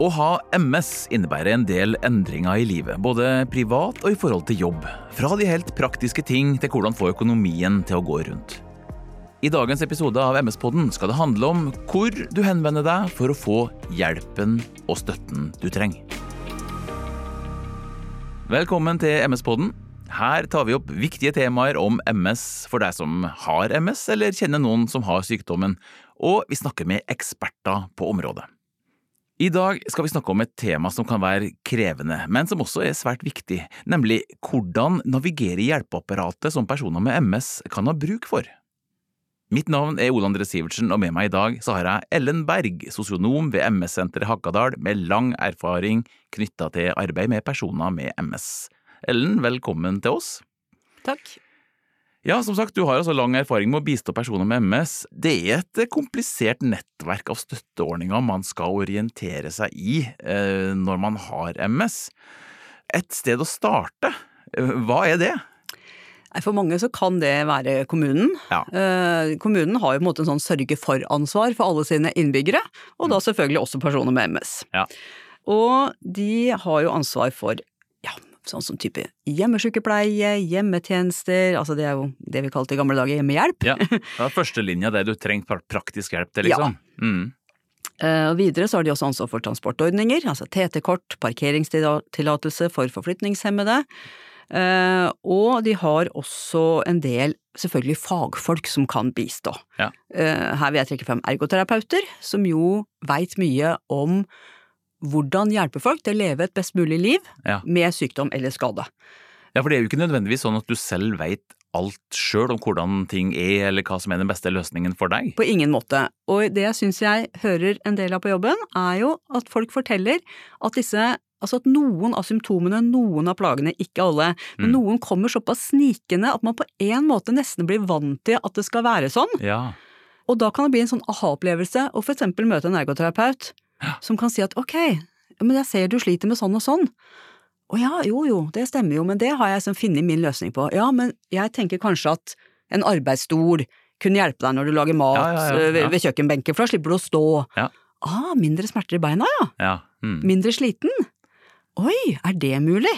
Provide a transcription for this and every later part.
Å ha MS innebærer en del endringer i livet, både privat og i forhold til jobb. Fra de helt praktiske ting til hvordan få økonomien til å gå rundt. I dagens episode av MS-podden skal det handle om hvor du henvender deg for å få hjelpen og støtten du trenger. Velkommen til MS-podden. Her tar vi opp viktige temaer om MS for deg som har MS, eller kjenner noen som har sykdommen, og vi snakker med eksperter på området. I dag skal vi snakke om et tema som kan være krevende, men som også er svært viktig, nemlig hvordan navigere hjelpeapparatet som personer med MS kan ha bruk for. Mitt navn er Ole André Sivertsen, og med meg i dag så har jeg Ellen Berg, sosionom ved MS-senteret Hakadal, med lang erfaring knytta til arbeid med personer med MS. Ellen, velkommen til oss. Takk. Ja, som sagt, du har altså lang erfaring med å bistå personer med MS. Det er et komplisert nettverk av støtteordninger man skal orientere seg i eh, når man har MS. Et sted å starte, eh, hva er det? For mange så kan det være kommunen. Ja. Eh, kommunen har jo på en måte en sånn sørge for-ansvar for alle sine innbyggere, og da selvfølgelig også personer med MS. Ja. Og de har jo ansvar for ja, sånn som type hjemmesykepleie, hjemmetjenester, altså det er jo det vi kalte i gamle dager hjemmehjelp. Ja, det er førstelinja det du trenger praktisk hjelp til, liksom. Mm. Eh, Og videre så har de også ansvar for transportordninger, altså TT-kort, parkeringstillatelse for forflytningshemmede. Eh, Og de har også en del selvfølgelig fagfolk som kan bistå. Ja. Eh, Her vil jeg trekke frem ergoterapeuter, som jo veit mye om hvordan hjelpe folk til å leve et best mulig liv Ja. med sykdom eller skade. ja, for det er jo ikke nødvendigvis sånn at du selv veit alt sjøl om hvordan ting er, eller hva som er den beste løsningen for deg. På ingen måte. Og det jeg syns jeg hører en del av på jobben, er jo at folk forteller at disse Altså at noen av symptomene, noen av plagene, ikke alle, men Mm. noen kommer såpass snikende at man på en måte nesten blir vant til at det skal være sånn. Ja. Og da kan det bli en sånn aha-opplevelse å eksempel møte en ergoterapeut som kan si at ok, men jeg ser du sliter med sånn og sånn. Å ja, jo jo, det stemmer jo, men det har jeg som funnet min løsning på. Ja, men jeg tenker kanskje at en arbeidsstol kunne hjelpe deg når du lager mat Ja, ja, ja, eh, ved, ved kjøkkenbenken, for da slipper du å stå. Ja. Ah, mindre smerter i beina, ja. ja. Mm. Mindre sliten. Oi, er det mulig?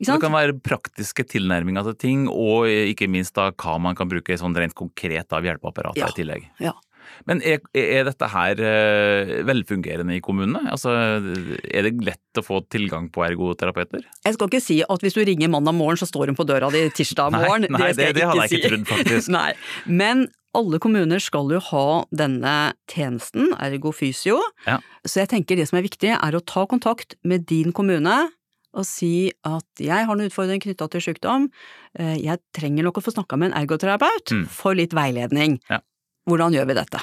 Det kan være praktiske tilnærminger til ting, og ikke minst da hva man kan bruke sånn rent konkret av hjelpeapparatet i tillegg. Ja. Men er, er dette her eh, velfungerende i kommunene? Altså, er det lett å få tilgang på ergoterapeuter? Jeg skal ikke si at hvis du ringer mandag morgen, så står hun på døra di tirsdag Nei, morgen. nei, skal det- det hadde jeg ikke si. trodd, faktisk. nei. Men alle kommuner skal jo ha denne tjenesten, ergo fysio. Ja. Så jeg tenker det som er viktig, er å ta kontakt med din kommune og si at jeg har noen utfordringer knytta til sykdom, eh, jeg trenger nok å få snakka med en ergoterapeut Mm. for litt veiledning. Ja. Hvordan gjør vi dette?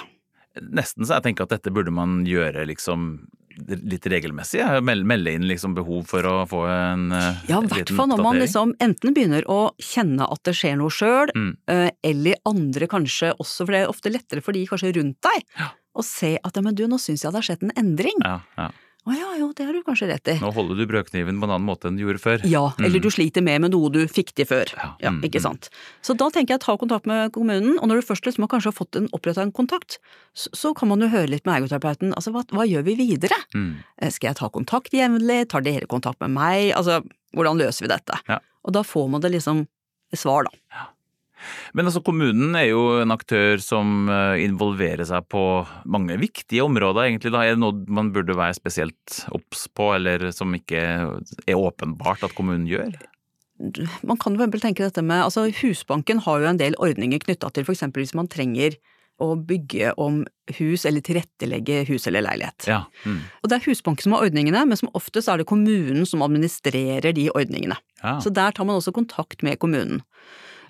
Nesten så jeg tenker at dette burde man gjøre liksom litt regelmessig. Melde inn liksom behov for å få en eh, Ja, i hvert fall når man liksom enten begynner å kjenne at det skjer noe sjøl, Mm. eh, eller andre kanskje også, for det er ofte lettere for de kanskje rundt deg, Ja. å se at ja, men du, nå syns jeg det har skjedd en endring. Ja, ja. Å ja, jo, det har du kanskje rett i. Nå holder du brødkniven på en annen måte enn du gjorde før. Ja, eller Mm. du sliter mer med noe du fikk til før. Ja, Ja, mm, ikke mm. sant. Så da tenker jeg ta kontakt med kommunen, og når du først liksom har kanskje har fått en oppretta en kontakt, så, så kan man jo høre litt med ergoterapeuten. Altså, hva, hva gjør vi videre? Mm. Eh, Skal jeg ta kontakt jevnlig? Tar dere kontakt med meg? Altså, hvordan løser vi dette? Ja. Og da får man det liksom svar, da. Men altså, kommunen er jo en aktør som eh, involverer seg på mange viktige områder, egentlig. Da. Er det noe man burde være spesielt obs på, eller som ikke er åpenbart at kommunen gjør? Man kan vel tenke dette med altså Husbanken har jo en del ordninger knytta til eksempel hvis man trenger å bygge om hus eller tilrettelegge hus eller leilighet. Ja. Mm. Og det er Husbanken som har ordningene, men som oftest er det kommunen som administrerer de ordningene. ja. Så der tar man også kontakt med kommunen.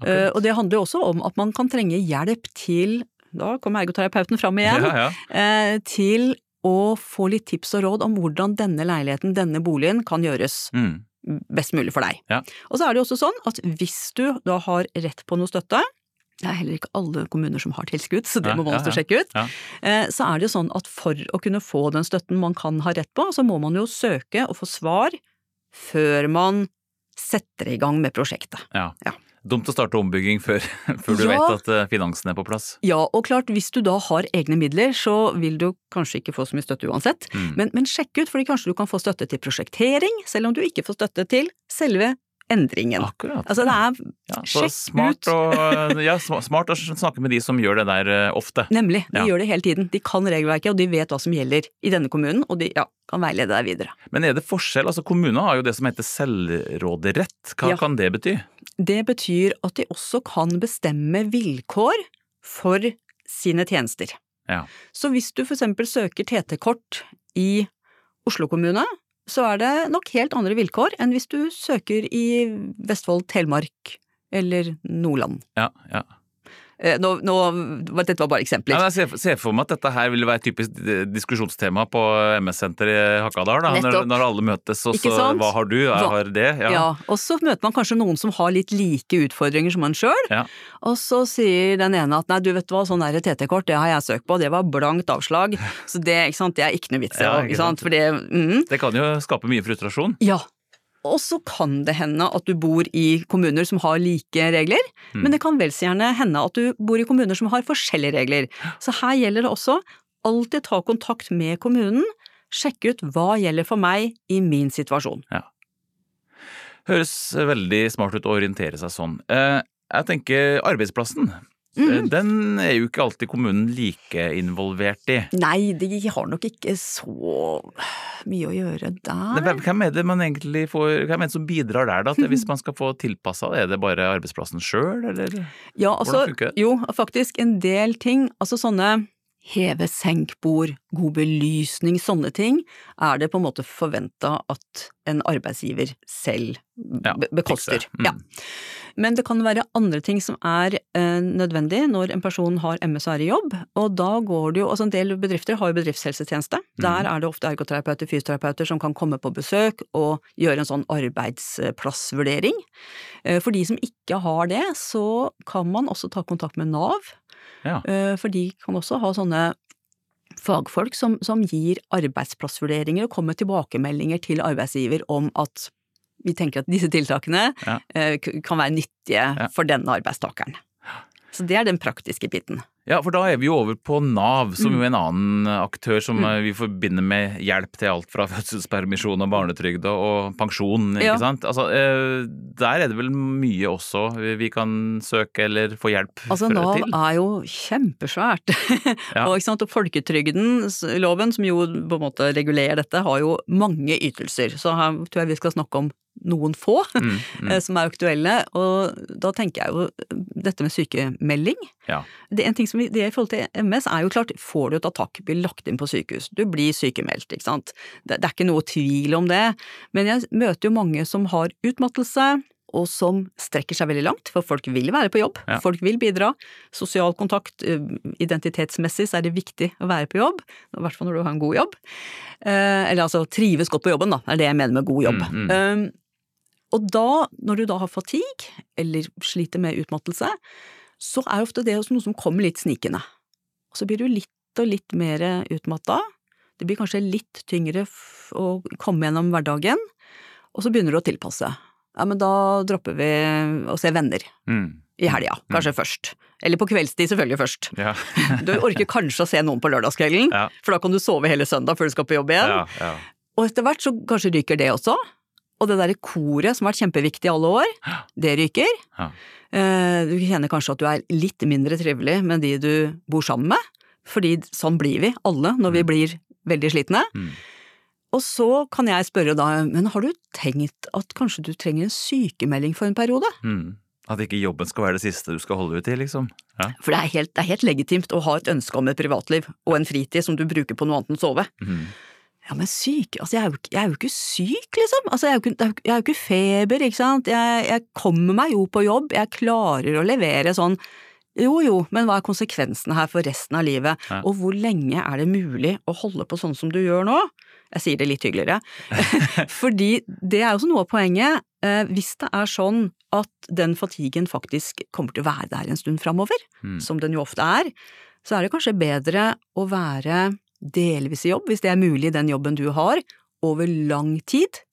Ok. Eh, og det handler jo også om at man kan trenge hjelp til Da kommer ergoterapeuten fram igjen. Ja, ja. eh, til å få litt tips og råd om hvordan denne leiligheten, denne boligen, kan gjøres Mm. best mulig for deg. Ja. Og så er det jo også sånn at hvis du da har rett på noe støtte, det er heller ikke alle kommuner som har tilskudd, så det Ja, må man ja, også ja. sjekke ut. Ja. Eh, Så er det jo sånn at for å kunne få den støtten man kan ha rett på, så må man jo søke og få svar før man setter i gang med prosjektet. ja. Dumt å starte ombygging før, før du Ja. vet at finansene finansen er på plass. Ja, og klart, hvis du da har egne midler, så vil du kanskje ikke få så mye støtte uansett. Mm. Men, men sjekk ut, fordi kanskje du kan få støtte til prosjektering, selv om du ikke får støtte til selve endringen. Akkurat. Altså det er ja, sjekk smart, ut. Og, ja, smart å snakke med de som gjør det der eh, ofte. Nemlig, de Ja. gjør det hele tiden. De kan regelverket, og de vet hva som gjelder i denne kommunen, og de ja, kan veilede deg videre. Men er det forskjell? Altså Kommunene har jo det som heter selvråderett. Hva Ja. kan det bety? Det betyr at de også kan bestemme vilkår for sine tjenester. Ja. Så hvis du for eksempel søker TT-kort i Oslo kommune, så er det nok helt andre vilkår enn hvis du søker i Vestfold, Telemark eller Nordland. Ja, ja. Eh, Nå, nå, dette var bare eksempler. Ja, jeg ser, ser for meg at dette her ville være et typisk diskusjonstema på MS-senteret i Hakadal. Da, når, når alle møtes, og så hva har du, jeg har det. Ja. Ja, og så møter man kanskje noen som har litt like utfordringer som man sjøl, Ja. og så sier den ene at nei, du vet hva, sånn der TT-kort, det har jeg søkt på, det var blankt avslag, så det, det er ikke noe vits i, Ja, ikke ikke sant, for det, mm. Det kan jo skape mye frustrasjon. Ja. Og så kan det hende at du bor i kommuner som har like regler, Mm. men det kan vel så gjerne hende at du bor i kommuner som har forskjellige regler. Så her gjelder det også alltid ta kontakt med kommunen, sjekke ut hva gjelder for meg i min situasjon. Høres veldig smart ut å orientere seg sånn. Eh, Jeg tenker arbeidsplassen. Mhm. eh, Den er jo ikke alltid kommunen like involvert i. Nei, de har nok ikke så mye å gjøre der. Hvem er det man egentlig får, hvem er det som bidrar der, da? Hvis man skal få tilpassa det, er det bare arbeidsplassen sjøl, eller? Ja, altså, jo, faktisk en del ting, altså sånne heve senkbord, god belysning, sånne ting, er det på en måte forventa at en arbeidsgiver selv Ja, bekoster. Mm. Ja. Men det kan være andre ting som er eh, nødvendig når en person har MS og er i jobb, og da går det jo, altså en del bedrifter har jo bedriftshelsetjeneste. Mm. Der er det ofte ergoterapeuter, fysioterapeuter som kan komme på besøk og gjøre en sånn arbeidsplassvurdering. Eh, For de som ikke har det, så kan man også ta kontakt med Nav, Ja. eh, for de kan også ha sånne fagfolk som, som gir arbeidsplassvurderinger og kommer med tilbakemeldinger til arbeidsgiver om at vi tenker at disse tiltakene Ja. eh, kan være nyttige for denne arbeidstakeren. Så det er den praktiske biten. Ja, for da er vi jo over på Nav, som Mm. jo er en annen aktør som eh, vi forbinder med hjelp til alt fra fødselspermisjon og barnetrygd og pensjon, ikke Ja. sant. Altså, eh, der er det vel mye også vi kan søke eller få hjelp Altså fra- Nav er jo kjempesvært. Ja. og, ikke sant? og folketrygden-loven, som jo på en måte regulerer dette, har jo mange ytelser. Så her tror jeg vi skal snakke om noen få Mm, mm, eh, som er aktuelle. Og da tenker jeg jo dette med sykemelding. Ja. Det, en ting som vi, det i forhold til MS er jo klart, får du et attakk, blir lagt inn på sykehus, du blir sykemeldt, ikke sant. Det, det er ikke noe tvil om det. Men jeg møter jo mange som har utmattelse, og som strekker seg veldig langt, for folk vil være på jobb, Ja. folk vil bidra. Sosial kontakt, identitetsmessig så er det viktig å være på jobb, i hvert fall når du har en god jobb. Eh, eller altså trives godt på jobben, da, er det jeg mener med god jobb. Mm, mm. Um, og da, når du da har fatigue, eller sliter med utmattelse, så er ofte det noe som kommer litt snikende. Og så blir du litt og litt mer utmatta. Det blir kanskje litt tyngre å komme gjennom hverdagen, og så begynner du å tilpasse. Ja, men da dropper vi å se venner Mm, i helga, kanskje først. Eller på kveldstid, selvfølgelig først. ja. Du orker kanskje å se noen på lørdagskvelden, Ja. for da kan du sove hele søndag før du skal på jobb igjen. ja, ja. Og etter hvert så kanskje ryker det også. Og det derre koret som har vært kjempeviktig i alle år, det ryker. Ja. Eh, Du kjenner kanskje at du er litt mindre trivelig med de du bor sammen med, fordi sånn blir vi alle når vi blir veldig slitne. Mm. Og så kan jeg spørre da, men har du tenkt at kanskje du trenger en sykemelding for en periode? Mm. At ikke jobben skal være det siste du skal holde ut i, liksom. Ja. For det er helt, det er helt legitimt å ha et ønske om et privatliv og en fritid som du bruker på noe annet enn sove. Mm. Ja, men syk Altså, jeg er jo, ikke- jeg er jo ikke syk, liksom. Altså, jeg er jo ikke, jeg er jo ikke feber, ikke sant. Jeg, jeg kommer meg jo på jobb, jeg klarer å levere sånn jo jo, men hva er konsekvensene her for resten av livet, Ja. og hvor lenge er det mulig å holde på sånn som du gjør nå? Jeg sier det litt hyggeligere. Fordi det er jo også noe av poenget. Eh, hvis det er sånn at den fatiguen faktisk kommer til å være der en stund framover, Mm. som den jo ofte er, så er det kanskje bedre å være delvis i jobb, hvis det er mulig den jobben du har, over lang tid,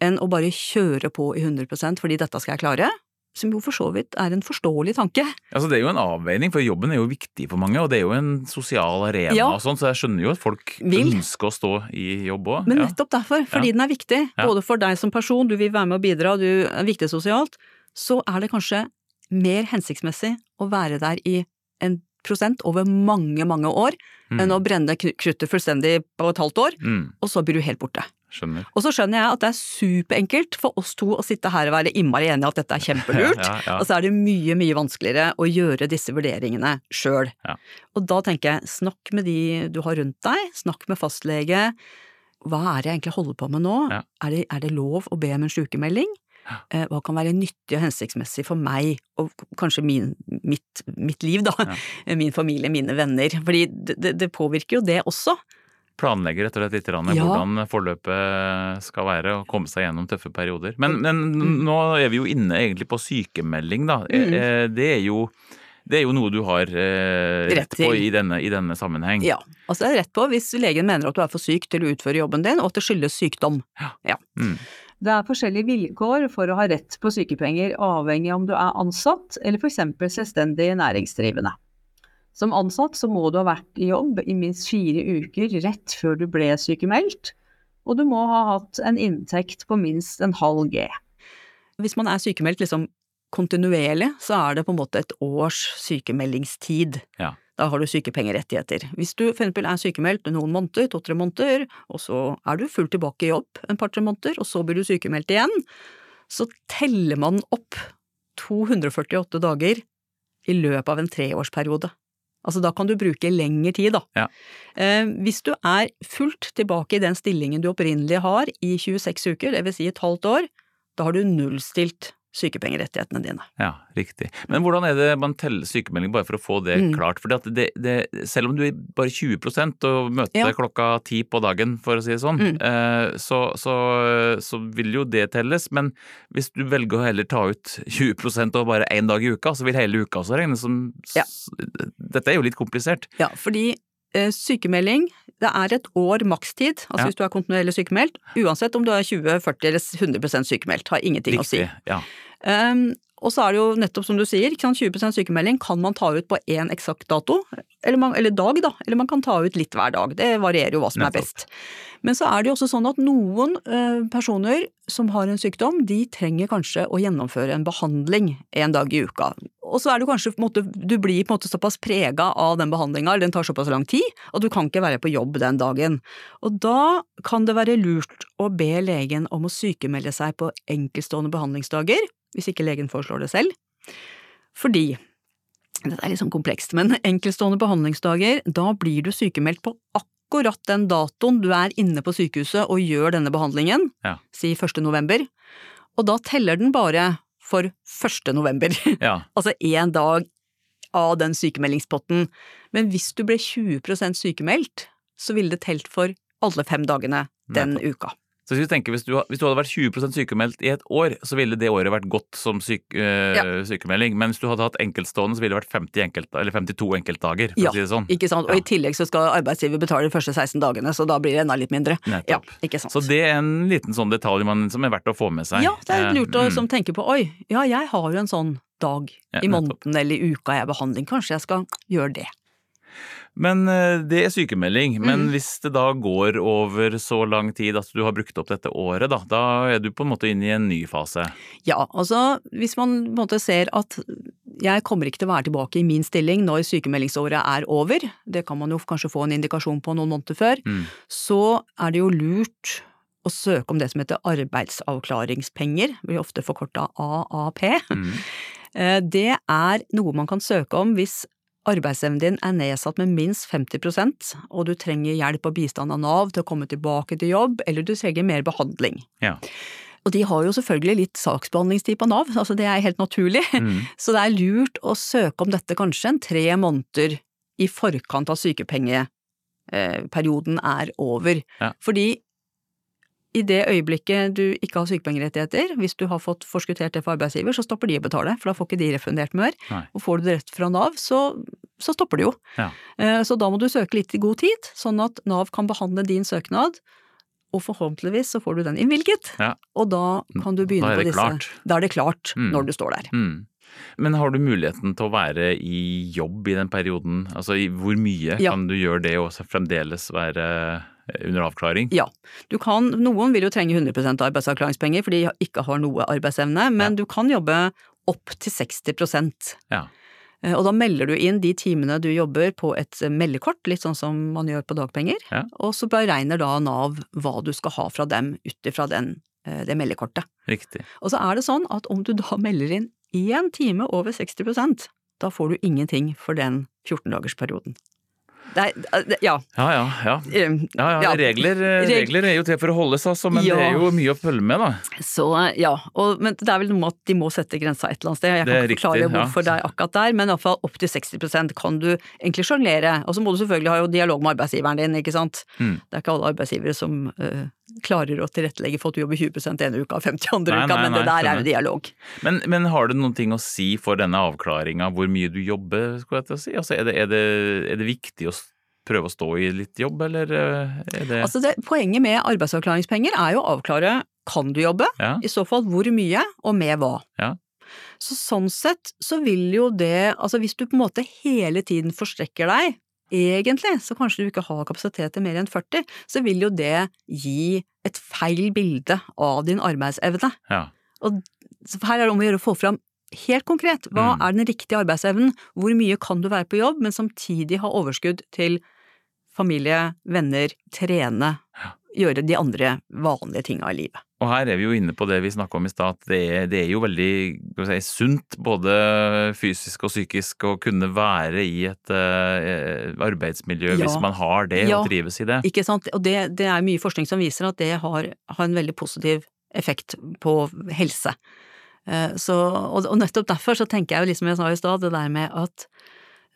enn å bare kjøre på i 100 fordi dette skal jeg klare, som jo for så vidt er en forståelig tanke. Altså Det er jo en avveining, for jobben er jo viktig for mange, og det er jo en sosial arena Ja. og sånn, så jeg skjønner jo at folk Vil. ønsker å stå i jobb òg. Men nettopp derfor, fordi den er viktig, både for deg som person, du vil være med og bidra, du er viktig sosialt, så er det kanskje mer hensiktsmessig å være der i en over mange, mange år, enn å brenne kruttet fullstendig på et halvt år, Mm, og så blir du helt borte. skjønner. Og så skjønner jeg at det er superenkelt for oss to å sitte her og være innmari enige at dette er kjempelurt, Ja, ja, og så er det mye, mye vanskeligere å gjøre disse vurderingene sjøl. Ja. Og da tenker jeg, snakk med de du har rundt deg, snakk med fastlege. Hva er det jeg egentlig holder på med nå? Er, det, er det lov å be om en sykemelding? Eh, Hva kan være nyttig og hensiktsmessig for meg, og kanskje min, mitt, mitt liv, da. Min familie, mine venner. Fordi det, det, påvirker jo det også. Planlegger rett og slett litt Ja. hvordan forløpet skal være, og komme seg gjennom tøffe perioder. Men, men nå er vi jo inne egentlig på sykemelding, da. Mm. Eh, Det er jo det er jo noe du har eh, Rett på i denne, i denne sammenheng. Ja, altså det er rett på hvis legen mener at du er for syk til å utføre jobben din, og at det skyldes sykdom. Ja, Mm. Det er forskjellige vilkår for å ha rett på sykepenger, avhengig av om du er ansatt eller f.eks. selvstendig næringsdrivende. Som ansatt så må du ha vært i jobb i minst fire uker rett før du ble sykemeldt, og du må ha hatt en inntekt på minst en halv G. Hvis man er sykemeldt liksom kontinuerlig, så er det på en måte et års sykemeldingstid. Ja. Da har du sykepengerettigheter. Hvis du for eksempel er sykemeldt noen måneder, to-tre måneder, og så er du fullt tilbake i jobb en par-tre måneder, og så blir du sykemeldt igjen, så teller man opp 248 dager i løpet av en treårsperiode. Altså da kan du bruke lengre tid, da. Ja. Eh, hvis du er fullt tilbake i den stillingen du opprinnelig har i 26 uker, vil si et halvt år, da har du nullstilt sykepengerettighetene dine. Ja, riktig. Men hvordan er det man teller sykemelding, bare for å få det Mm. klart? Fordi det, det, selv om du er bare 20% og møter Ja. klokka ti på dagen, for å si det sånn, Mm. eh, så, så, så vil jo det telles. Men hvis du velger å heller ta ut 20% og bare én dag i uka, så vil hele uka også regnes som Ja. Dette er jo litt komplisert. Ja, fordi sykemelding, det er et år makstid, altså Ja. hvis du er kontinuerlig sykemeldt, uansett om du er 20, 40 eller 100% sykemeldt, har ingenting å si. Ja. Um, og så er det jo nettopp som du sier, ikke sant, 20% sykemelding kan man ta ut på én eksakt dato, eller, man, eller dag da, eller man kan ta ut litt hver dag, det varierer jo hva som er best. Men så er det jo også sånn at noen eh, personer som har en sykdom, de trenger kanskje å gjennomføre en behandling en dag i uka. Og så er du kanskje, måte, du blir på en måte såpass prega av den behandlinga, eller den tar såpass lang tid, at du kan ikke være på jobb den dagen. Og da kan det være lurt å be legen om å sykemelde seg på enkeltstående behandlingsdager, hvis ikke legen foreslår det selv. Fordi dette er litt sånn komplekst, men enkeltstående behandlingsdager, da blir du sykemeldt på akkurat den datoen du er inne på sykehuset og gjør denne behandlingen, Ja. si 1. november, og da teller den bare for 1. november, ja. altså én dag av den sykemeldingspotten. Men hvis du ble 20% sykemeldt, så ville det telt for alle fem dagene den Nettopp. uka. Så hvis, tenker, hvis, du, hvis du hadde vært 20% sykemeldt i et år, så ville det året vært godt som syk, øh, Ja. sykemelding. Men hvis du hadde hatt enkeltstående, så ville det vært 50 enkelt, eller 52 enkeltdager, for Ja, å si det sånn. Ikke sant? Og Ja. i tillegg så skal arbeidsgiver betale de første 16 dagene, så da blir det enda litt mindre. Ja, ikke sant. Så det er en liten sånn detalj man, som er verdt å få med seg. Ja, det er lurt å Eh, mm. som på oi, ja, jeg har jo en sånn dag i måneden eller i uka jeg i behandling, kanskje jeg skal gjøre det. Men eh, det er sykemelding. Men Mm. hvis det da går over så lang tid at du har brukt opp dette året, da, da er du på en måte inne i en ny fase. Ja, altså hvis man på en måte ser at jeg kommer ikke til å være tilbake i min stilling når sykemeldingsåret er over, det kan man jo kanskje få en indikasjon på noen måneder før, Mm. så er det jo lurt å søke om det som heter arbeidsavklaringspenger, blir ofte forkorta AAP. Mm. Eh, Det er noe man kan søke om hvis arbeidsevnen din er nedsatt med minst 50% og du trenger hjelp og bistand av Nav til å komme tilbake til jobb, eller du trenger mer behandling. Ja. Og de har jo selvfølgelig litt saksbehandlingstid på Nav, altså det er helt naturlig, Mm. så det er lurt å søke om dette kanskje en tre måneder i forkant av sykepengeperioden er over. Ja. Fordi i det øyeblikket du ikke har sykepengerettigheter, hvis du har fått forskuttert det for arbeidsgiver, så stopper de å betale, for da får ikke de refundert mer. Nei. Og får du det rett fra Nav, så, så stopper det jo. Ja. Eh, Så da må du søke litt i god tid, sånn at Nav kan behandle din søknad, og forhåpentligvis så får du den innvilget. Ja. Og da kan du begynne på disse klart. Da er det klart Mm. når du står der. Mm. Men har du muligheten til å være i jobb i den perioden? Altså hvor mye Ja. kan du gjøre det og fremdeles være under avklaring? Ja. Du kan, noen vil jo trenge 100% arbeidsavklaringspenger fordi de ikke har noe arbeidsevne, men du kan jobbe opp til 60% Ja. Eh, Og da melder du inn de timene du jobber på et meldekort, litt sånn som man gjør på dagpenger, Ja. og så beregner da Nav hva du skal ha fra dem ut ifra eh, det meldekortet. Riktig. Og så er det sånn at om du da melder inn én time over 60% da får du ingenting for den 14-dagersperioden. Er, det- ja. Ja ja, ja. eh, Ja, ja. Regler, eh, regler er jo til for å holdes, altså, men det er jo mye å følge med, da. Så ja, og, men det er vel noe med at de må sette grensa et eller annet sted. Jeg kan ikke forklare riktig, ja. hvorfor det er akkurat der, men iallfall opp til 60% kan du egentlig sjonglere. Og så må du selvfølgelig ha jo dialog med arbeidsgiveren din, ikke sant. Mm. Det er ikke alle arbeidsgivere som eh, klarer å tilrettelegge for at du jobber 20% ene uka og 50 andre Nei, uka, nei, men det der er jo dialog. Men, men har det noen ting å si for denne avklaringa, hvor mye du jobber, skulle jeg til å si? Altså, er, det, er, det, er det viktig å prøve å stå i litt jobb, eller eh, er det Altså det, poenget med arbeidsavklaringspenger er jo å avklare kan du jobbe, Ja. i så fall hvor mye og med hva. Ja. Så sånn sett så vil jo det, altså hvis du på en måte hele tiden forstrekker deg, egentlig, så kanskje du ikke har kapasitet til mer enn 40, så vil jo det gi et feil bilde av din arbeidsevne. Ja. Og her er det om å gjøre å få fram helt konkret, hva Mm. er den riktige arbeidsevnen, hvor mye kan du være på jobb, men samtidig ha overskudd til familie, venner, trene, gjøre de andre vanlige tinga i livet. Og her er vi jo inne på det vi snakka om i stad, at det er, det er jo veldig si, sunt både fysisk og psykisk å kunne være i et uh, arbeidsmiljø Ja. hvis man har det Ja. og trives i det. Ikke sant? Og det, det er mye forskning som viser at det har, har en veldig positiv effekt på helse. Uh, Så, og, og nettopp derfor så tenker jeg jo liksom jeg sa i stad, det der med at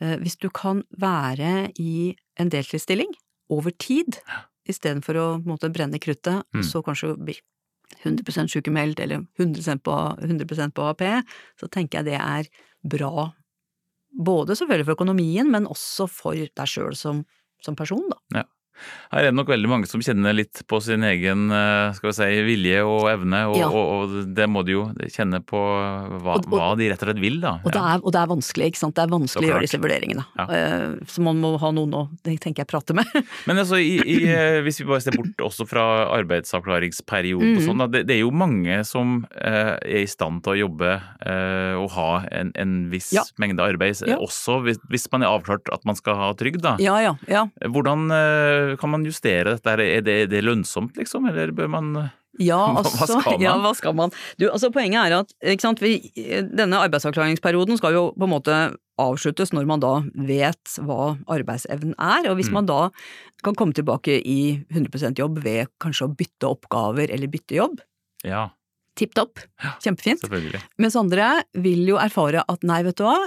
uh, hvis du kan være i en deltidsstilling over tid, istedenfor å måte brenne kruttet, Mm. så kanskje bli 100% sykemeldt eller 100 på, 100 på AAP, så tenker jeg det er bra. Både selvfølgelig for økonomien, men også for deg sjøl som, som person, da. Her er det nok veldig mange som kjenner litt på sin egen eh, skal vi si, vilje og evne, og, Ja. og, og det må de jo kjenne på hva, Og- og- hva de rett og slett vil, da. Og det, er, og det er vanskelig, ikke sant. Det er vanskelig å gjøre disse vurderingene. Ja. Eh, Så man må ha noen å, tenker jeg, prate med. Men altså, i, i, eh, hvis vi bare ser bort også fra arbeidsavklaringsperioden og Mhm. sånn, da, det, det er jo mange som eh, er i stand til å jobbe eh, og ha en, en viss Ja. mengde arbeid, Ja. også hvis, hvis man er avklart at man skal ha trygd, da. Ja, ja, ja. Hvordan eh, kan man justere dette? Er det, er det lønnsomt, liksom, eller bør man Ja, Hva- hva altså, skal man? ja, hva skal man? Du, altså Poenget er at sant, vi, denne arbeidsavklaringsperioden skal jo på en måte avsluttes når man da vet hva arbeidsevnen er, og hvis Mm. man da kan komme tilbake i 100% jobb ved kanskje å bytte oppgaver eller bytte jobb, Ja, tipp topp, kjempefint. Mens andre vil jo erfare at nei, vet du hva,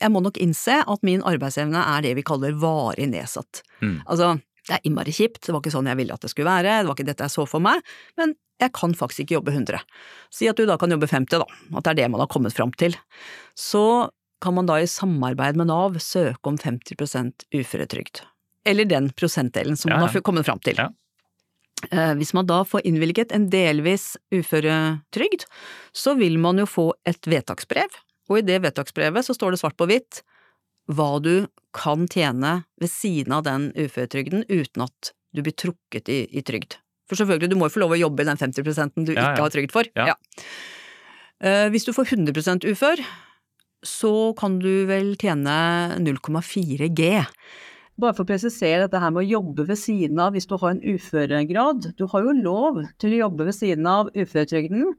jeg må nok innse at min arbeidsevne er det vi kaller varig nedsatt. Mm. Altså, det er innmari kjipt, det var ikke sånn jeg ville at det skulle være, det var ikke dette jeg så for meg, men jeg kan faktisk ikke jobbe 100. Si at du da kan jobbe 50, da, at det er det man har kommet fram til. Så kan man da i samarbeid med Nav søke om 50% uføretrygd. Eller den prosentdelen som Ja, man har kommet fram til. Ja. Eh, Hvis man da får innvilget en delvis uføretrygd, så vil man jo få et vedtaksbrev, og i det vedtaksbrevet så står det svart på hvitt hva du kan tjene ved siden av den uføretrygden uten at du blir trukket i, i trygd. For selvfølgelig, du må jo få lov å jobbe i den 50 du Ja, ja. ikke har trygd for. Ja. Uh, Hvis du får 100% ufør, så kan du vel tjene 0,4 G. Bare for å presisere dette her med å jobbe ved siden av hvis du har en uføregrad. Du har jo lov til å jobbe ved siden av uføretrygden,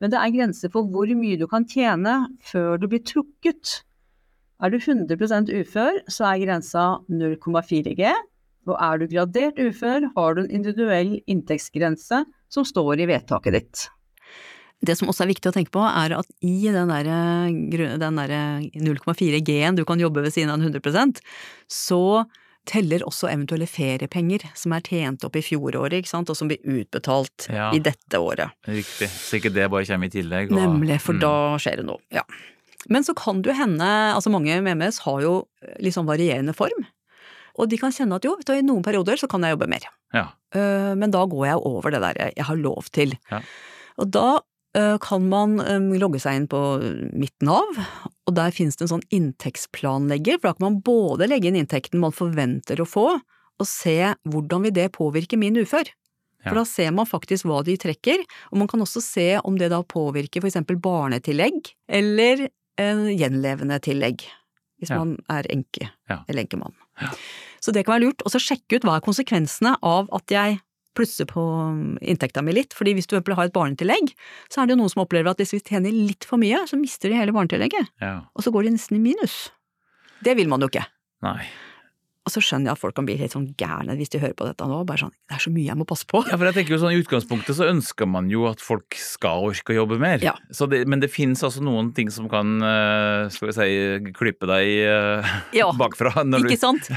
men det er grenser for hvor mye du kan tjene før du blir trukket. Er du 100% ufør, så er grensa 0,4 G. Og er du gradert ufør, har du en individuell inntektsgrense som står i vedtaket ditt. Det som også er viktig å tenke på, er at i den der, der 0,4 G-en du kan jobbe ved siden av 100% så teller også eventuelle feriepenger som er tjent opp i fjoråret, ikke sant, og som blir utbetalt Ja. i dette året. Riktig. Så ikke det bare kommer i tillegg. og- Nemlig, for Mm. da skjer det noe. Ja. Men så kan det jo hende, altså mange med MS har jo litt sånn varierende form. Og de kan kjenne at jo, i noen perioder så kan jeg jobbe mer. Ja. Eh, Men da går jeg over det der jeg- har lov til. Ja. Og da eh, kan man eh, logge seg inn på mitt Nav, og der finnes det en sånn inntektsplanlegger, for da kan man både legge inn inntekten man forventer å få, og se hvordan vil det påvirke min ufør. Ja. For da ser man faktisk hva de trekker, og man kan også se om det da påvirker eksempel barnetillegg eller en gjenlevende tillegg, hvis Ja. man er enke Ja. eller enkemann. Så det kan være lurt. Og så sjekke ut hva er konsekvensene av at jeg plusser på inntekta mi litt. Fordi hvis du har et barnetillegg, så er det jo noen som opplever at hvis vi tjener litt for mye, så mister de hele barnetillegget. ja. Og så går de nesten i minus. Det vil man jo ikke. Nei. Og så skjønner jeg at folk kan bli helt sånn gærne hvis de hører på dette nå. Bare sånn, det er så mye jeg må passe på. Ja, for jeg tenker jo sånn I utgangspunktet så ønsker man jo at folk skal orke å jobbe mer. Ja. Så det, men det finnes altså noen ting som kan eh, skal vi si, klippe deg eh, Ja, bakfra. Ikke sant?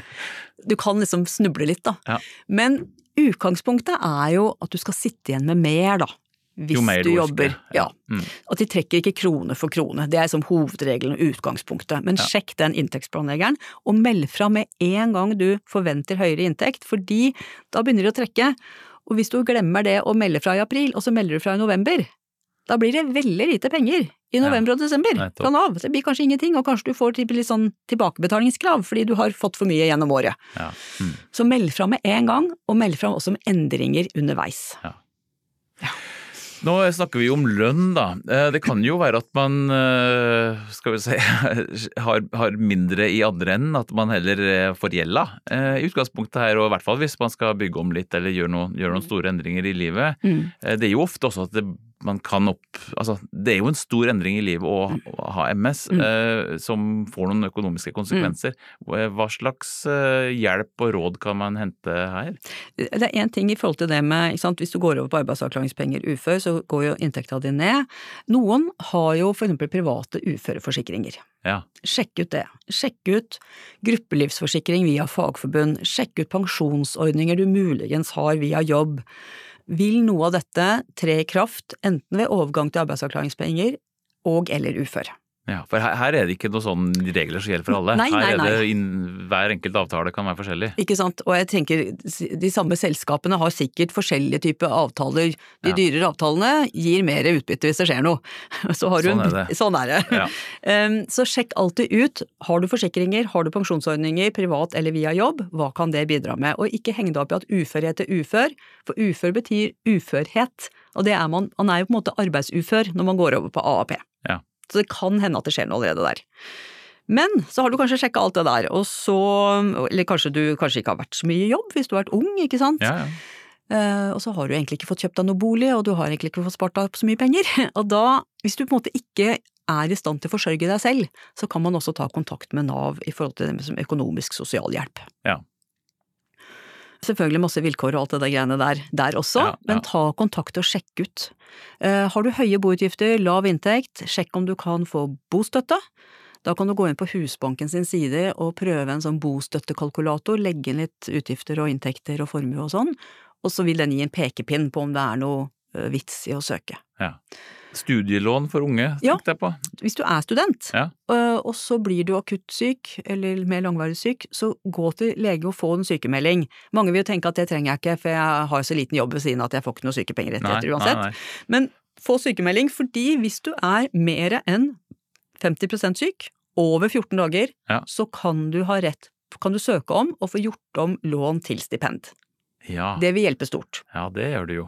Du kan liksom snuble litt, da. Ja. Men utgangspunktet er jo at du skal sitte igjen med mer, da. Hvis du jobber. Ja. Mm. At de trekker ikke krone for krone. Det er som hovedregelen og utgangspunktet. Men Ja. sjekk den inntektsplanleggeren, og meld fra med en gang du forventer høyere inntekt, fordi da begynner de å trekke. Og hvis du glemmer det å melde fra i april, og så melder du fra i november, da blir det veldig lite penger i november og desember fra Nav. Det blir kanskje ingenting, og kanskje du får litt sånn tilbakebetalingskrav fordi du har fått for mye gjennom året. Ja. Mm. Så meld fra med en gang, og meld fra også om endringer underveis. Nå snakker vi om lønn, da. Eh, Det kan jo være at man eh, skal vi si, har, har mindre i andre enden, at man heller eh, får gjelda i utgangspunktet her, og i hvert fall hvis man skal bygge om litt eller gjøre, noe, gjøre noen store endringer i livet. Mm. Det er jo ofte også at det, man kan opp Altså, det er jo en stor endring i livet å, å ha MS, Mm. eh, som får noen økonomiske konsekvenser. Hva slags eh, hjelp og råd kan man hente her? Det er én ting i forhold til det med ikke sant, Hvis du går over på arbeidsavklaringspenger ufør, så går jo inntekta di ned. Noen har jo eksempel private uføreforsikringer. Ja. Sjekk ut det. Sjekk ut gruppelivsforsikring via fagforbund. Sjekk ut pensjonsordninger du muligens har via jobb. Vil noe av dette tre i kraft enten ved overgang til arbeidsavklaringspenger og eller ufør? Ja, for her, her er det ikke noen sånne regler som gjelder for alle. Nei, nei, her er det in, Hver enkelt avtale kan være forskjellig. Ikke sant, og jeg tenker de samme selskapene har sikkert forskjellige typer avtaler. De Ja. dyrere avtalene gir mer utbytte hvis det skjer noe. Så har du Sånn en- er. Sånn er det. Ja. Um, Så sjekk alltid ut, har du forsikringer, har du pensjonsordninger, privat eller via jobb, hva kan det bidra med? Og ikke heng deg opp i at uførhet er ufør, for ufør betyr uførhet, og det er man, man er jo på en måte arbeidsufør når man går over på AAP. Ja. Så det kan hende at det skjer noe allerede der. Men så har du kanskje sjekka alt det der, og så Eller kanskje du kanskje ikke har vært så mye i jobb hvis du har vært ung, ikke sant? Ja, ja. Uh, og så har du egentlig ikke fått kjøpt deg noe bolig, og du har egentlig ikke fått spart deg opp så mye penger. Og da, hvis du på en måte ikke er i stand til å forsørge deg selv, så kan man også ta kontakt med Nav i forhold til det med økonomisk sosialhjelp. Ja. Selvfølgelig masse vilkår og alt det der greiene der, der også, Ja, ja. men ta kontakt og sjekk ut. Uh, har du høye boutgifter, lav inntekt, sjekk om du kan få bostøtte. Da kan du gå inn på Husbanken sin side og prøve en sånn bostøttekalkulator, legge inn litt utgifter og inntekter og formue og sånn, og så vil den gi en pekepinn på om det er noe eh, vits i å søke. ja. Studielån for unge, Ja. tenkte jeg på. Hvis du er student, Ja. øh, og så blir du akutt syk, eller mer langvarig syk, så gå til lege og få en sykemelding. Mange vil jo tenke at det trenger jeg ikke, for jeg har så liten jobb ved siden at jeg får ikke noe sykepenger etter uansett. nei, nei. Men få sykemelding, fordi hvis du er mer enn 50% syk, over 14 dager, Ja. så kan du ha rett kan du søke om å få gjort om lån til stipend. Ja. Det vil hjelpe stort. ja, det gjør det jo.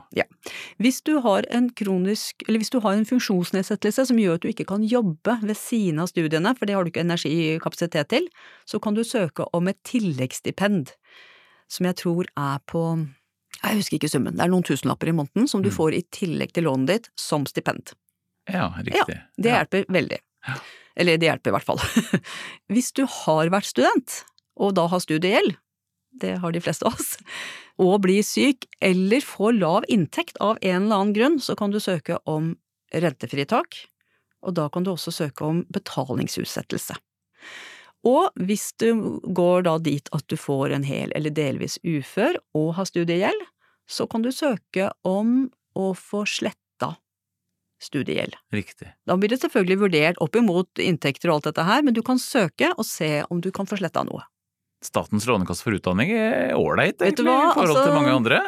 Hvis du har en kronisk, eller hvis du har en funksjonsnedsettelse som gjør at du ikke kan jobbe ved siden av studiene, for det har du ikke energikapasitet til, så kan du søke om et tilleggsstipend, som jeg tror er på jeg husker ikke summen, det er noen tusenlapper i måneden som du Mm. får i tillegg til lånet ditt som stipend. Ja, riktig. Ja, Det ja. hjelper veldig. Ja. Eller det hjelper i hvert fall. Hvis du har vært student, og da har studiegjeld, det har de fleste av oss, og blir syk eller får lav inntekt av en eller annen grunn, så kan du søke om rentefritak, og da kan du også søke om betalingsutsettelse. Og hvis du går da dit at du får en hel eller delvis ufør og har studiegjeld, så kan du søke om å få sletta studiegjeld. Riktig. Da blir det selvfølgelig vurdert opp imot inntekter og alt dette her, men du kan søke og se om du kan få sletta noe. Statens lånekasse for utdanning er ålreit, egentlig, i forhold altså- til mange andre.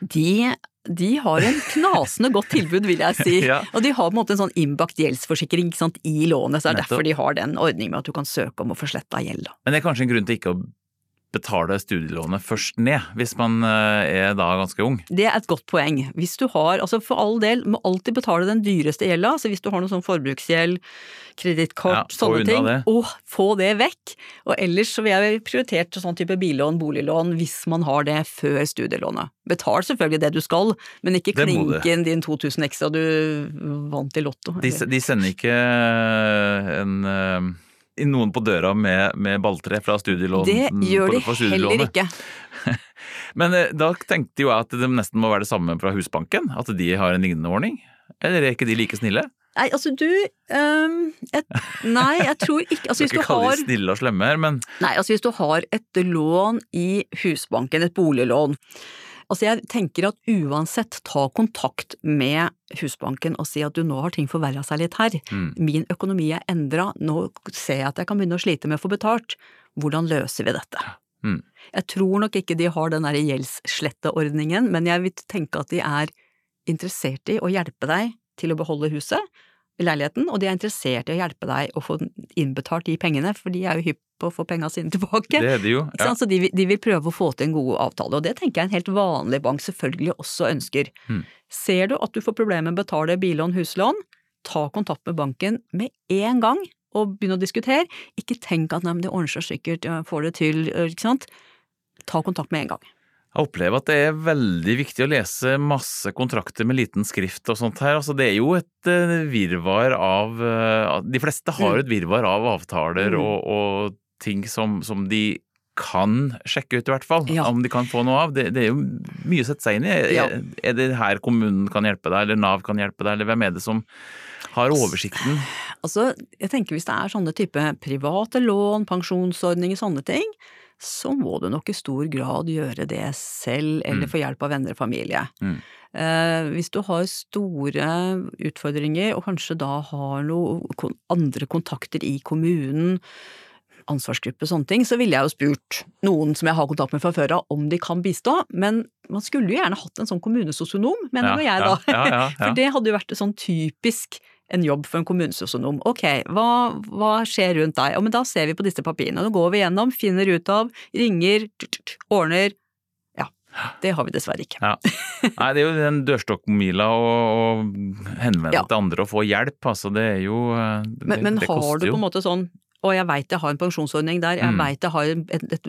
De, de har en knasende godt tilbud, vil jeg si. Ja. Og de har på en måte en sånn innbakt gjeldsforsikring sant, i lånet, så det er Nettopp. derfor de har den ordningen med at du kan søke om å få sletta gjeld. Men det er kanskje en grunn til ikke å betale studielånet først ned, hvis man eh, er da ganske ung. Det er et godt poeng. Hvis du har, altså for all del, må alltid betale den dyreste gjelda, så hvis du har noe sånn forbruksgjeld, kredittkort, Ja, sånne ting, det. og få det vekk. Og ellers så vil jeg prioritert sånn type billån, boliglån, hvis man har det før studielånet. Betal selvfølgelig det du skal, men ikke klinke inn din 2000 ekstra du vant i Lotto. De, de sender ikke en eh, noen på døra med, med balltre fra studielån Det gjør de for heller ikke. Men eh, da tenkte jo jeg at det nesten må være det samme fra Husbanken, at de har en lignende ordning. Eller er ikke de like snille? Nei, altså du um, et, Nei, jeg tror ikke Altså hvis du ikke kalle har de snille og slemme her, men Nei, altså hvis du har et lån i Husbanken, et boliglån Altså jeg tenker at uansett ta kontakt med Husbanken og si at du nå har ting forverra seg litt her. mm, Min økonomi er endra, nå ser jeg at jeg kan begynne å slite med å få betalt. Hvordan løser vi dette? Mm. Jeg tror nok ikke de har den gjeldssletteordningen, men jeg vil tenke at de er interessert i å hjelpe deg til å beholde huset, leiligheten, og de er interessert i å hjelpe deg å få innbetalt de pengene, for de er jo hypp på å få penga sine tilbake. det er de jo. Ja. Så de, de vil prøve å få til en god avtale, og det tenker jeg en helt vanlig bank selvfølgelig også ønsker. Hmm. Ser du at du får problemer med å betale billån, huslån, ta kontakt med banken med en gang og begynne å diskutere. Ikke tenk at nei, men det ordner seg sikkert, jeg får det til, ikke sant. Ta kontakt med en gang. Jeg opplever at det er veldig viktig å lese masse kontrakter med liten skrift og sånt her. Altså, det er jo et eh, virvar av eh, De fleste har Mm. et virvar av avtaler Mm. og, og ting som, som de kan sjekke ut, i hvert fall. Ja. Om de kan få noe av. Det, det er jo mye å sette seg inn i. Ja. Er, er det her kommunen kan hjelpe deg, eller Nav kan hjelpe deg, eller hvem er det som har oversikten? Altså, jeg tenker hvis det er sånne type private lån, pensjonsordninger, sånne ting, så må du nok i stor grad gjøre det selv, eller Mm. få hjelp av venner og familie. Mm. Eh, hvis du har store utfordringer, og kanskje da har noen andre kontakter i kommunen, ansvarsgruppe, og sånne ting, så ville jeg jo spurt noen som jeg har kontakt med fra før av, om de kan bistå, men man skulle jo gjerne hatt en sånn kommunesosionom, mener ja, jeg da. Ja, ja. For det hadde jo vært sånn typisk en jobb for en kommunesosionom. Ok, hva, hva skjer rundt deg? Ja, men da ser vi på disse papirene. Nå går vi gjennom, finner ut av, ringer, ordner. Ja, det har vi dessverre ikke. Ja. Nei, det er jo den dørstokkmila å, henvende Ja. til andre og få hjelp, altså det er jo eh, det, Men, men det har du på en måte sånn og jeg veit jeg har en pensjonsordning der, jeg Mm. veit jeg har et, et,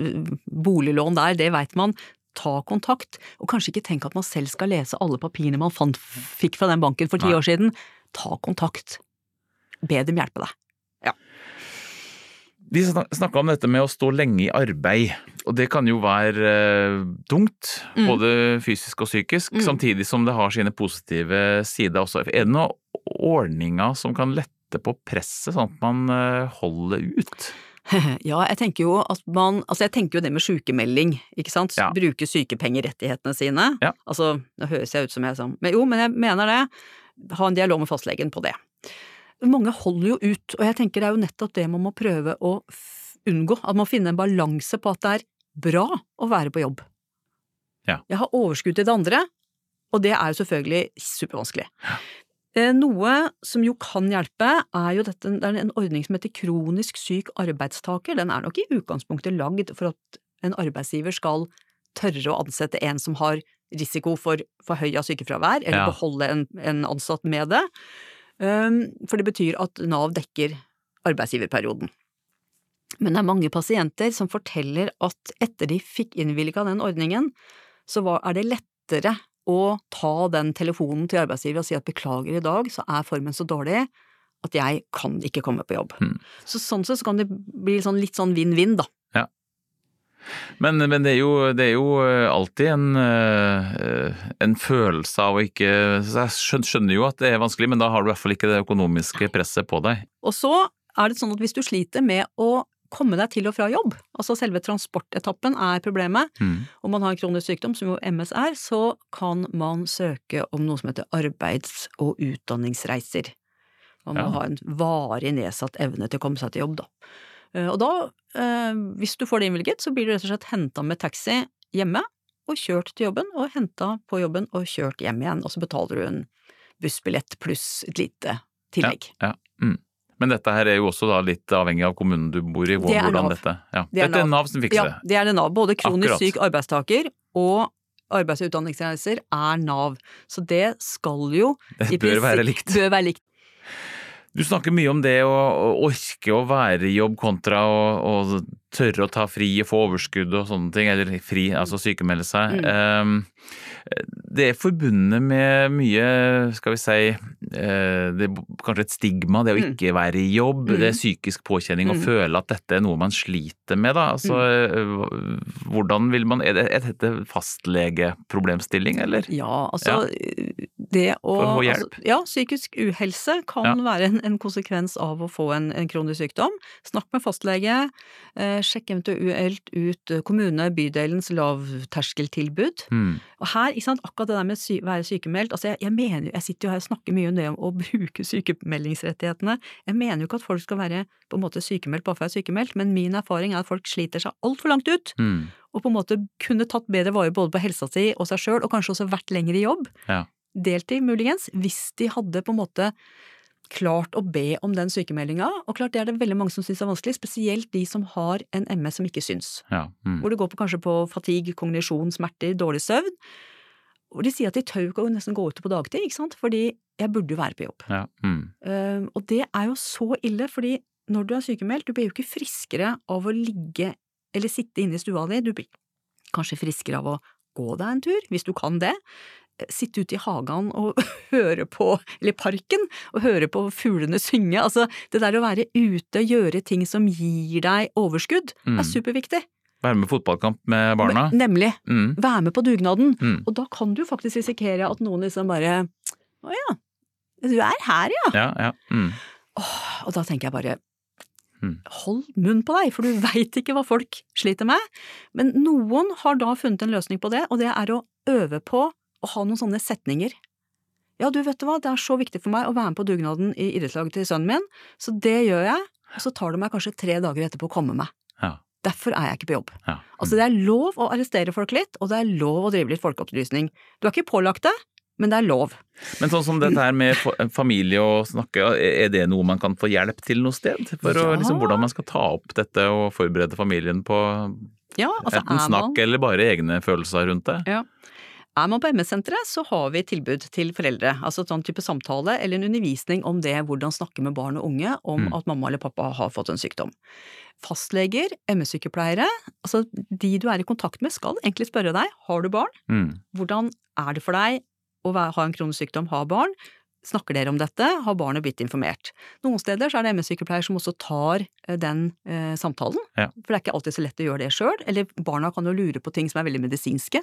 boliglån der, det veit man. Ta kontakt, og kanskje ikke tenk at man selv skal lese alle papirene man fant, fikk fra den banken for ti år siden. Ta kontakt. Be dem hjelpe deg. Vi snakka om dette med å stå lenge i arbeid, og det kan jo være eh, tungt, Mm. både fysisk og psykisk, Mm. samtidig som det har sine positive sider også. Er det noen ordninger som kan lette på presset, sånn at man eh, holder ut? Ja, jeg tenker jo at man Altså, jeg tenker jo det med sykemelding, ikke sant. Ja. Bruke sykepengerettighetene sine. Ja. Altså, nå høres jeg ut som jeg er sånn Men jo, men jeg mener det. Ha en dialog med fastlegen på det. Mange holder jo ut, og jeg tenker det er jo nettopp det man må prøve å unngå. At man må finne en balanse på at det er bra å være på jobb. Ja. Jeg har overskudd til det andre, og det er jo selvfølgelig supervanskelig. Ja. Noe som jo kan hjelpe, er jo dette, det er en ordning som heter kronisk syk arbeidstaker. Den er nok i utgangspunktet lagd for at en arbeidsgiver skal tørre å ansette en som har risiko for forhøya sykefravær, eller Ja. beholde en, en ansatt med det. Um, For det betyr at Nav dekker arbeidsgiverperioden. Men det er mange pasienter som forteller at etter de fikk innvilga den ordningen, så var, er det lettere å ta den telefonen til arbeidsgiver og si at beklager, i dag så er formen så dårlig at jeg kan ikke komme på jobb. Mm. Så sånn sett så kan det bli sånn, litt sånn vinn-vinn, da. Men, men det, er jo, det er jo eh, alltid en, eh, en følelse av å ikke så Jeg skjønner jo at det er vanskelig, men da har du i hvert fall ikke det økonomiske presset på deg. Og så er det sånn at hvis du sliter med å komme deg til og fra jobb, altså selve transportetappen er problemet, Mm. om man har en kronisk sykdom, som jo MS er, så kan man søke om noe som heter arbeids- og utdanningsreiser. Man må Ja. ha en varig nedsatt evne til å komme seg til jobb, da. Eh, Og da, eh, hvis du får det innvilget, så blir du rett og slett henta med taxi hjemme og kjørt til jobben, og henta på jobben og kjørt hjem igjen, og så betaler du en bussbillett pluss et lite tillegg. Ja. Mm. Men dette her er jo også da litt avhengig av kommunen du bor i. hvordan Det er dette ja. Det er Dette er Nav. Som fikser Ja, det. det er det Nav. Både kronisk Akkurat. syk arbeidstaker og arbeids- og utdanningsreiser er Nav. Så det skal jo Det i bør være likt. Bør være likt. Du snakker mye om det å, orke å være i jobb kontra å tørre å ta fri og få overskudd og sånne ting, eller fri, altså sykemelde seg. Mm. Um, det er forbundet med mye, skal vi si, eh, det er kanskje et stigma, det å Mm. ikke være i jobb. Mm. Det er psykisk påkjenning å Mm. føle at dette er noe man sliter med, da. Altså, eh, hvordan vil man Er det- dette fastlegeproblemstilling, eller? Ja, altså det å For å få hjelp. Altså, ja, psykisk uhelse kan Ja. være en, en konsekvens av å få en, en kronisk sykdom. Snakk med fastlege, eh, sjekk eventuelt ut kommune, bydelens lavterskeltilbud. Mm. Og her, sant, akkurat det der med sy være sykemeldt, altså jeg, jeg mener jeg sitter jo her og snakker mye om det om å bruke sykemeldingsrettighetene. Jeg mener jo ikke at folk skal være på en måte sykemeldt bare for å være sykemeldt, men min erfaring er at folk sliter seg altfor langt ut, Mm. og på en måte kunne tatt bedre vare både på helsa si og seg sjøl, og kanskje også vært lenger i jobb. Ja. Deltid, muligens, hvis de hadde på en måte klart å be om den sykemeldinga. Og klart det er det veldig mange som syns er vanskelig, spesielt de som har en MS som ikke syns. Ja. Mm. Hvor det går på kanskje på fatigue, kognisjon, smerter, dårlig søvn. Og de sier at de tør ikke å nesten gå ut på dagtid, ikke sant, fordi jeg burde jo være på jobb. ja. Mm. uh, og det er jo så ille, fordi når du er sykemeldt, du blir jo ikke friskere av å ligge eller sitte inne i stua di, du blir kanskje friskere av å gå deg en tur, hvis du kan det. Sitte ute i hagen og høre på, eller parken, og høre på fuglene synge. Altså, det der å være ute, gjøre ting som gir deg overskudd, Mm. er superviktig. Være med fotballkamp med barna. Nemlig. Mm. Være med på dugnaden. Mm. Og da kan du faktisk risikere at noen liksom bare Å ja, du er her, ja. Ja, ja. Mm. Åh, og da tenker jeg bare Mm. hold munn på deg, for du veit ikke hva folk sliter med. Men noen har da funnet en løsning på det, og det er å øve på å ha noen sånne setninger. Ja, du vet du hva, det er så viktig for meg å være med på dugnaden i idrettslaget til sønnen min, så det gjør jeg, og så tar det meg kanskje tre dager etterpå å komme meg. Ja. Derfor er jeg ikke på jobb. Ja. Altså, det er lov å arrestere folk litt, og det er lov å drive litt folkeopplysning. Du er ikke pålagt det, men det er lov. Men sånn som dette her med familie og snakke, er det noe man kan få hjelp til noe sted? For å, liksom, hvordan man skal ta opp dette og forberede familien på Ja, altså enten man snakk eller bare egne følelser rundt det? Er man på MS-senteret, så har vi tilbud til foreldre, altså en sånn type samtale eller en undervisning om det, hvordan snakke med barn og unge om Mm. at mamma eller pappa har fått en sykdom. Fastleger, MS-sykepleiere, altså de du er i kontakt med skal egentlig spørre deg, har du barn? Mm. Hvordan er det for deg å ha en kronisk sykdom, ha barn? Snakker dere om dette? Har barnet blitt informert? Noen steder så er det MS-sykepleier som også tar eh, den eh, samtalen, Ja. for det er ikke alltid så lett å gjøre det sjøl, eller barna kan jo lure på ting som er veldig medisinske.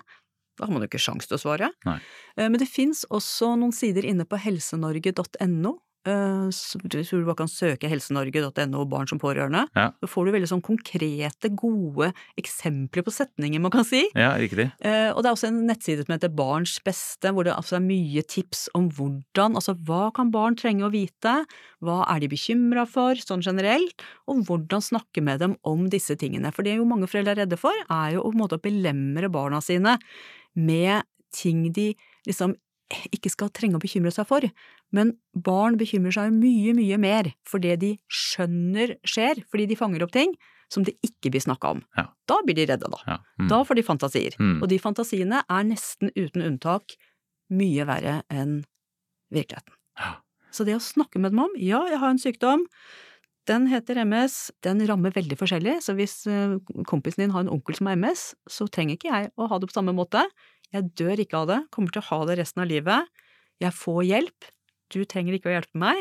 Da har man jo ikke sjans til å svare. Nei. Eh, Men det fins også noen sider inne på helsenorge.no. eh, så Du bare kan søke helsenorge.no barn som pårørende. Ja. Så får du veldig sånn konkrete, gode eksempler på setninger man kan si. Ja, riktig. Eh, og det er også en nettside som heter Barns beste, hvor det altså er mye tips om hvordan, altså hva kan barn trenge å vite, hva er de bekymra for, sånn generelt, og hvordan snakke med dem om disse tingene. For det jo mange foreldre er redde for, er jo måte å belemre barna sine med ting de liksom ikke skal trenge å bekymre seg for. Men barn bekymrer seg mye, mye mer for det de skjønner skjer, fordi de fanger opp ting som det ikke blir snakka om. Ja. Da blir de redde, da. Ja. Mm. Da får de fantasier. Mm. Og de fantasiene er nesten uten unntak mye verre enn virkeligheten. Ja. Så det å snakke med dem om ja, jeg har en sykdom, den heter MS, den rammer veldig forskjellig, så hvis eh, kompisen din har en onkel som har MS, så trenger ikke jeg å ha det på samme måte. Jeg dør ikke av det, kommer til å ha det resten av livet. Jeg får hjelp, du trenger ikke å hjelpe meg.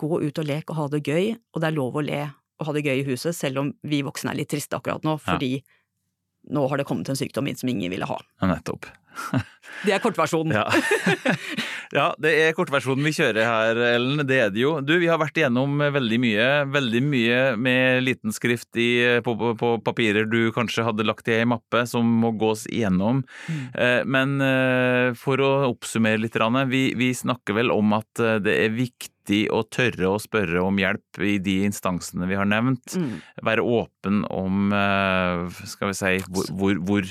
Gå ut og lek og ha det gøy, og det er lov å le og ha det gøy i huset, selv om vi voksne er litt triste akkurat nå, Ja. Nå har det kommet en sykdom inn som ingen ville ha. Ja, nettopp. Det er kortversjonen. Ja. ja, det er kortversjonen vi kjører her, Ellen. Det er det jo. Du, vi har vært igjennom veldig mye. Veldig mye med liten skrift i, på, på, på papirer du kanskje hadde lagt i ei mappe, som må gås igjennom. Mm. Eh, Men eh, for å oppsummere litt, vi, vi snakker vel om at eh, det er viktig viktig å tørre å spørre om hjelp i de instansene vi har nevnt. Mm. Være åpen om eh, skal vi si hvor, hvor, hvor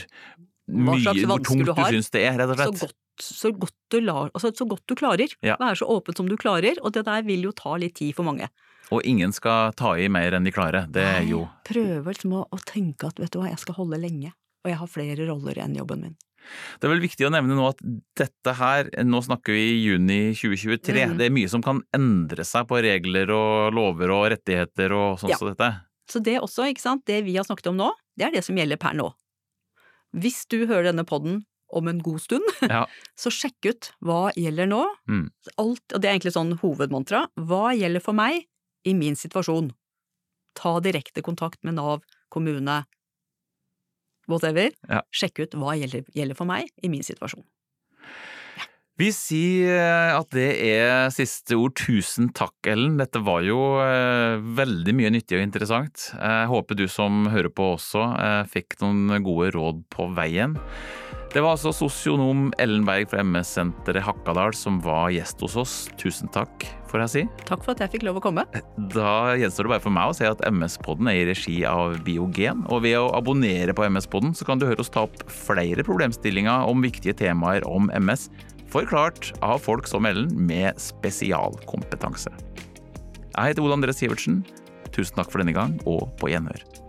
mye, hvor tungt du du syns det er, rett og Så godt, så, godt du la, altså, så godt du klarer. Ja. Være så åpen som du klarer, og det der vil jo ta litt tid for mange. Og ingen skal ta i mer enn de klarer. Det er jo Prøver liksom å, å tenke at vet du hva, jeg skal holde lenge, og jeg har flere roller enn jobben min. Det er vel viktig å nevne nå at dette her, nå snakker vi i juni 2023, Mm. det er mye som kan endre seg på regler og lover og rettigheter og sånn Ja. som dette. Så det også, ikke sant, det vi har snakket om nå, det er det som gjelder per nå. Hvis du hører denne podden om en god stund, Ja. så sjekk ut hva gjelder nå. Mm. Alt, og det er egentlig sånn hovedmantra. Hva gjelder for meg i min situasjon? Ta direkte kontakt med Nav, kommune, whatever. Ja. Sjekk ut hva gjelder, gjelder for meg i min situasjon. Vi sier at det er siste ord. Tusen takk, Ellen. Dette var jo eh, veldig mye nyttig og interessant. Jeg håper du som hører på også eh, fikk noen gode råd på veien. Det var altså sosionom Ellen Berg fra MS-senteret Hakkadal som var gjest hos oss. Tusen takk, får jeg si. Takk for at jeg fikk lov å komme. Da gjenstår det bare for meg å si at MS-podden er i regi av Biogen. Og ved å abonnere på MS-podden så kan du høre oss ta opp flere problemstillinger om viktige temaer om MS, forklart av folk som Ellen med spesialkompetanse. Jeg heter Ole André Sivertsen. Tusen takk for denne gang, og på gjenhør.